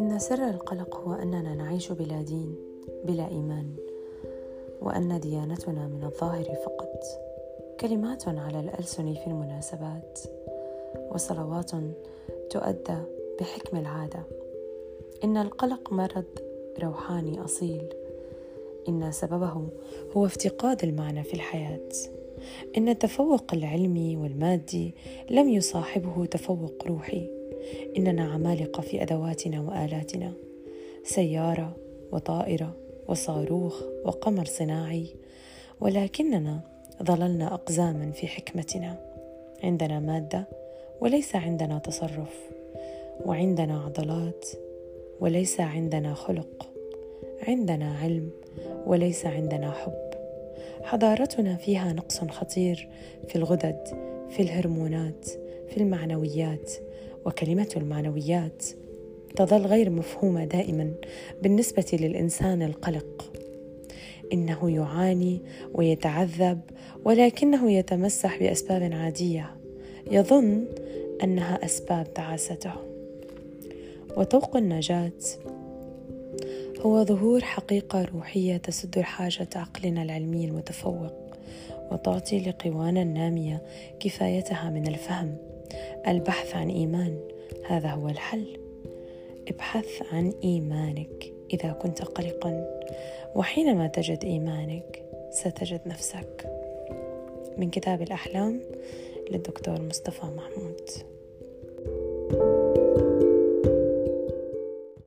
إن سر القلق هو أننا نعيش بلا دين بلا إيمان وأن ديانتنا من الظاهر فقط. كلمات على الألسن في المناسبات وصلوات تؤدى بحكم العادة. إن القلق مرض روحاني أصيل. إن سببه هو افتقاد المعنى في الحياة. إن التفوق العلمي والمادي لم يصاحبه تفوق روحي. إننا عمالقة في أدواتنا وآلاتنا. سيارة وطائرة وصاروخ وقمر صناعي. ولكننا ظللنا أقزاما في حكمتنا. عندنا مادة وليس عندنا تصرف. وعندنا عضلات وليس عندنا خلق. عندنا علم وليس عندنا حب. حضارتنا فيها نقص خطير في الغدد في الهرمونات في المعنويات. وكلمة المعنويات تظل غير مفهومة دائما بالنسبة للإنسان القلق. إنه يعاني ويتعذب ولكنه يتمسح بأسباب عادية. يظن أنها أسباب تعاسته وطوق النجاة هو ظهور حقيقة روحية تسد حاجة عقلنا العلمي المتفوق وتعطي لقوانا النامية كفايتها من الفهم. البحث عن إيمان هذا هو الحل. ابحث عن إيمانك إذا كنت قلقا وحينما تجد إيمانك ستجد نفسك. من كتاب الأحلام للدكتور مصطفى محمود.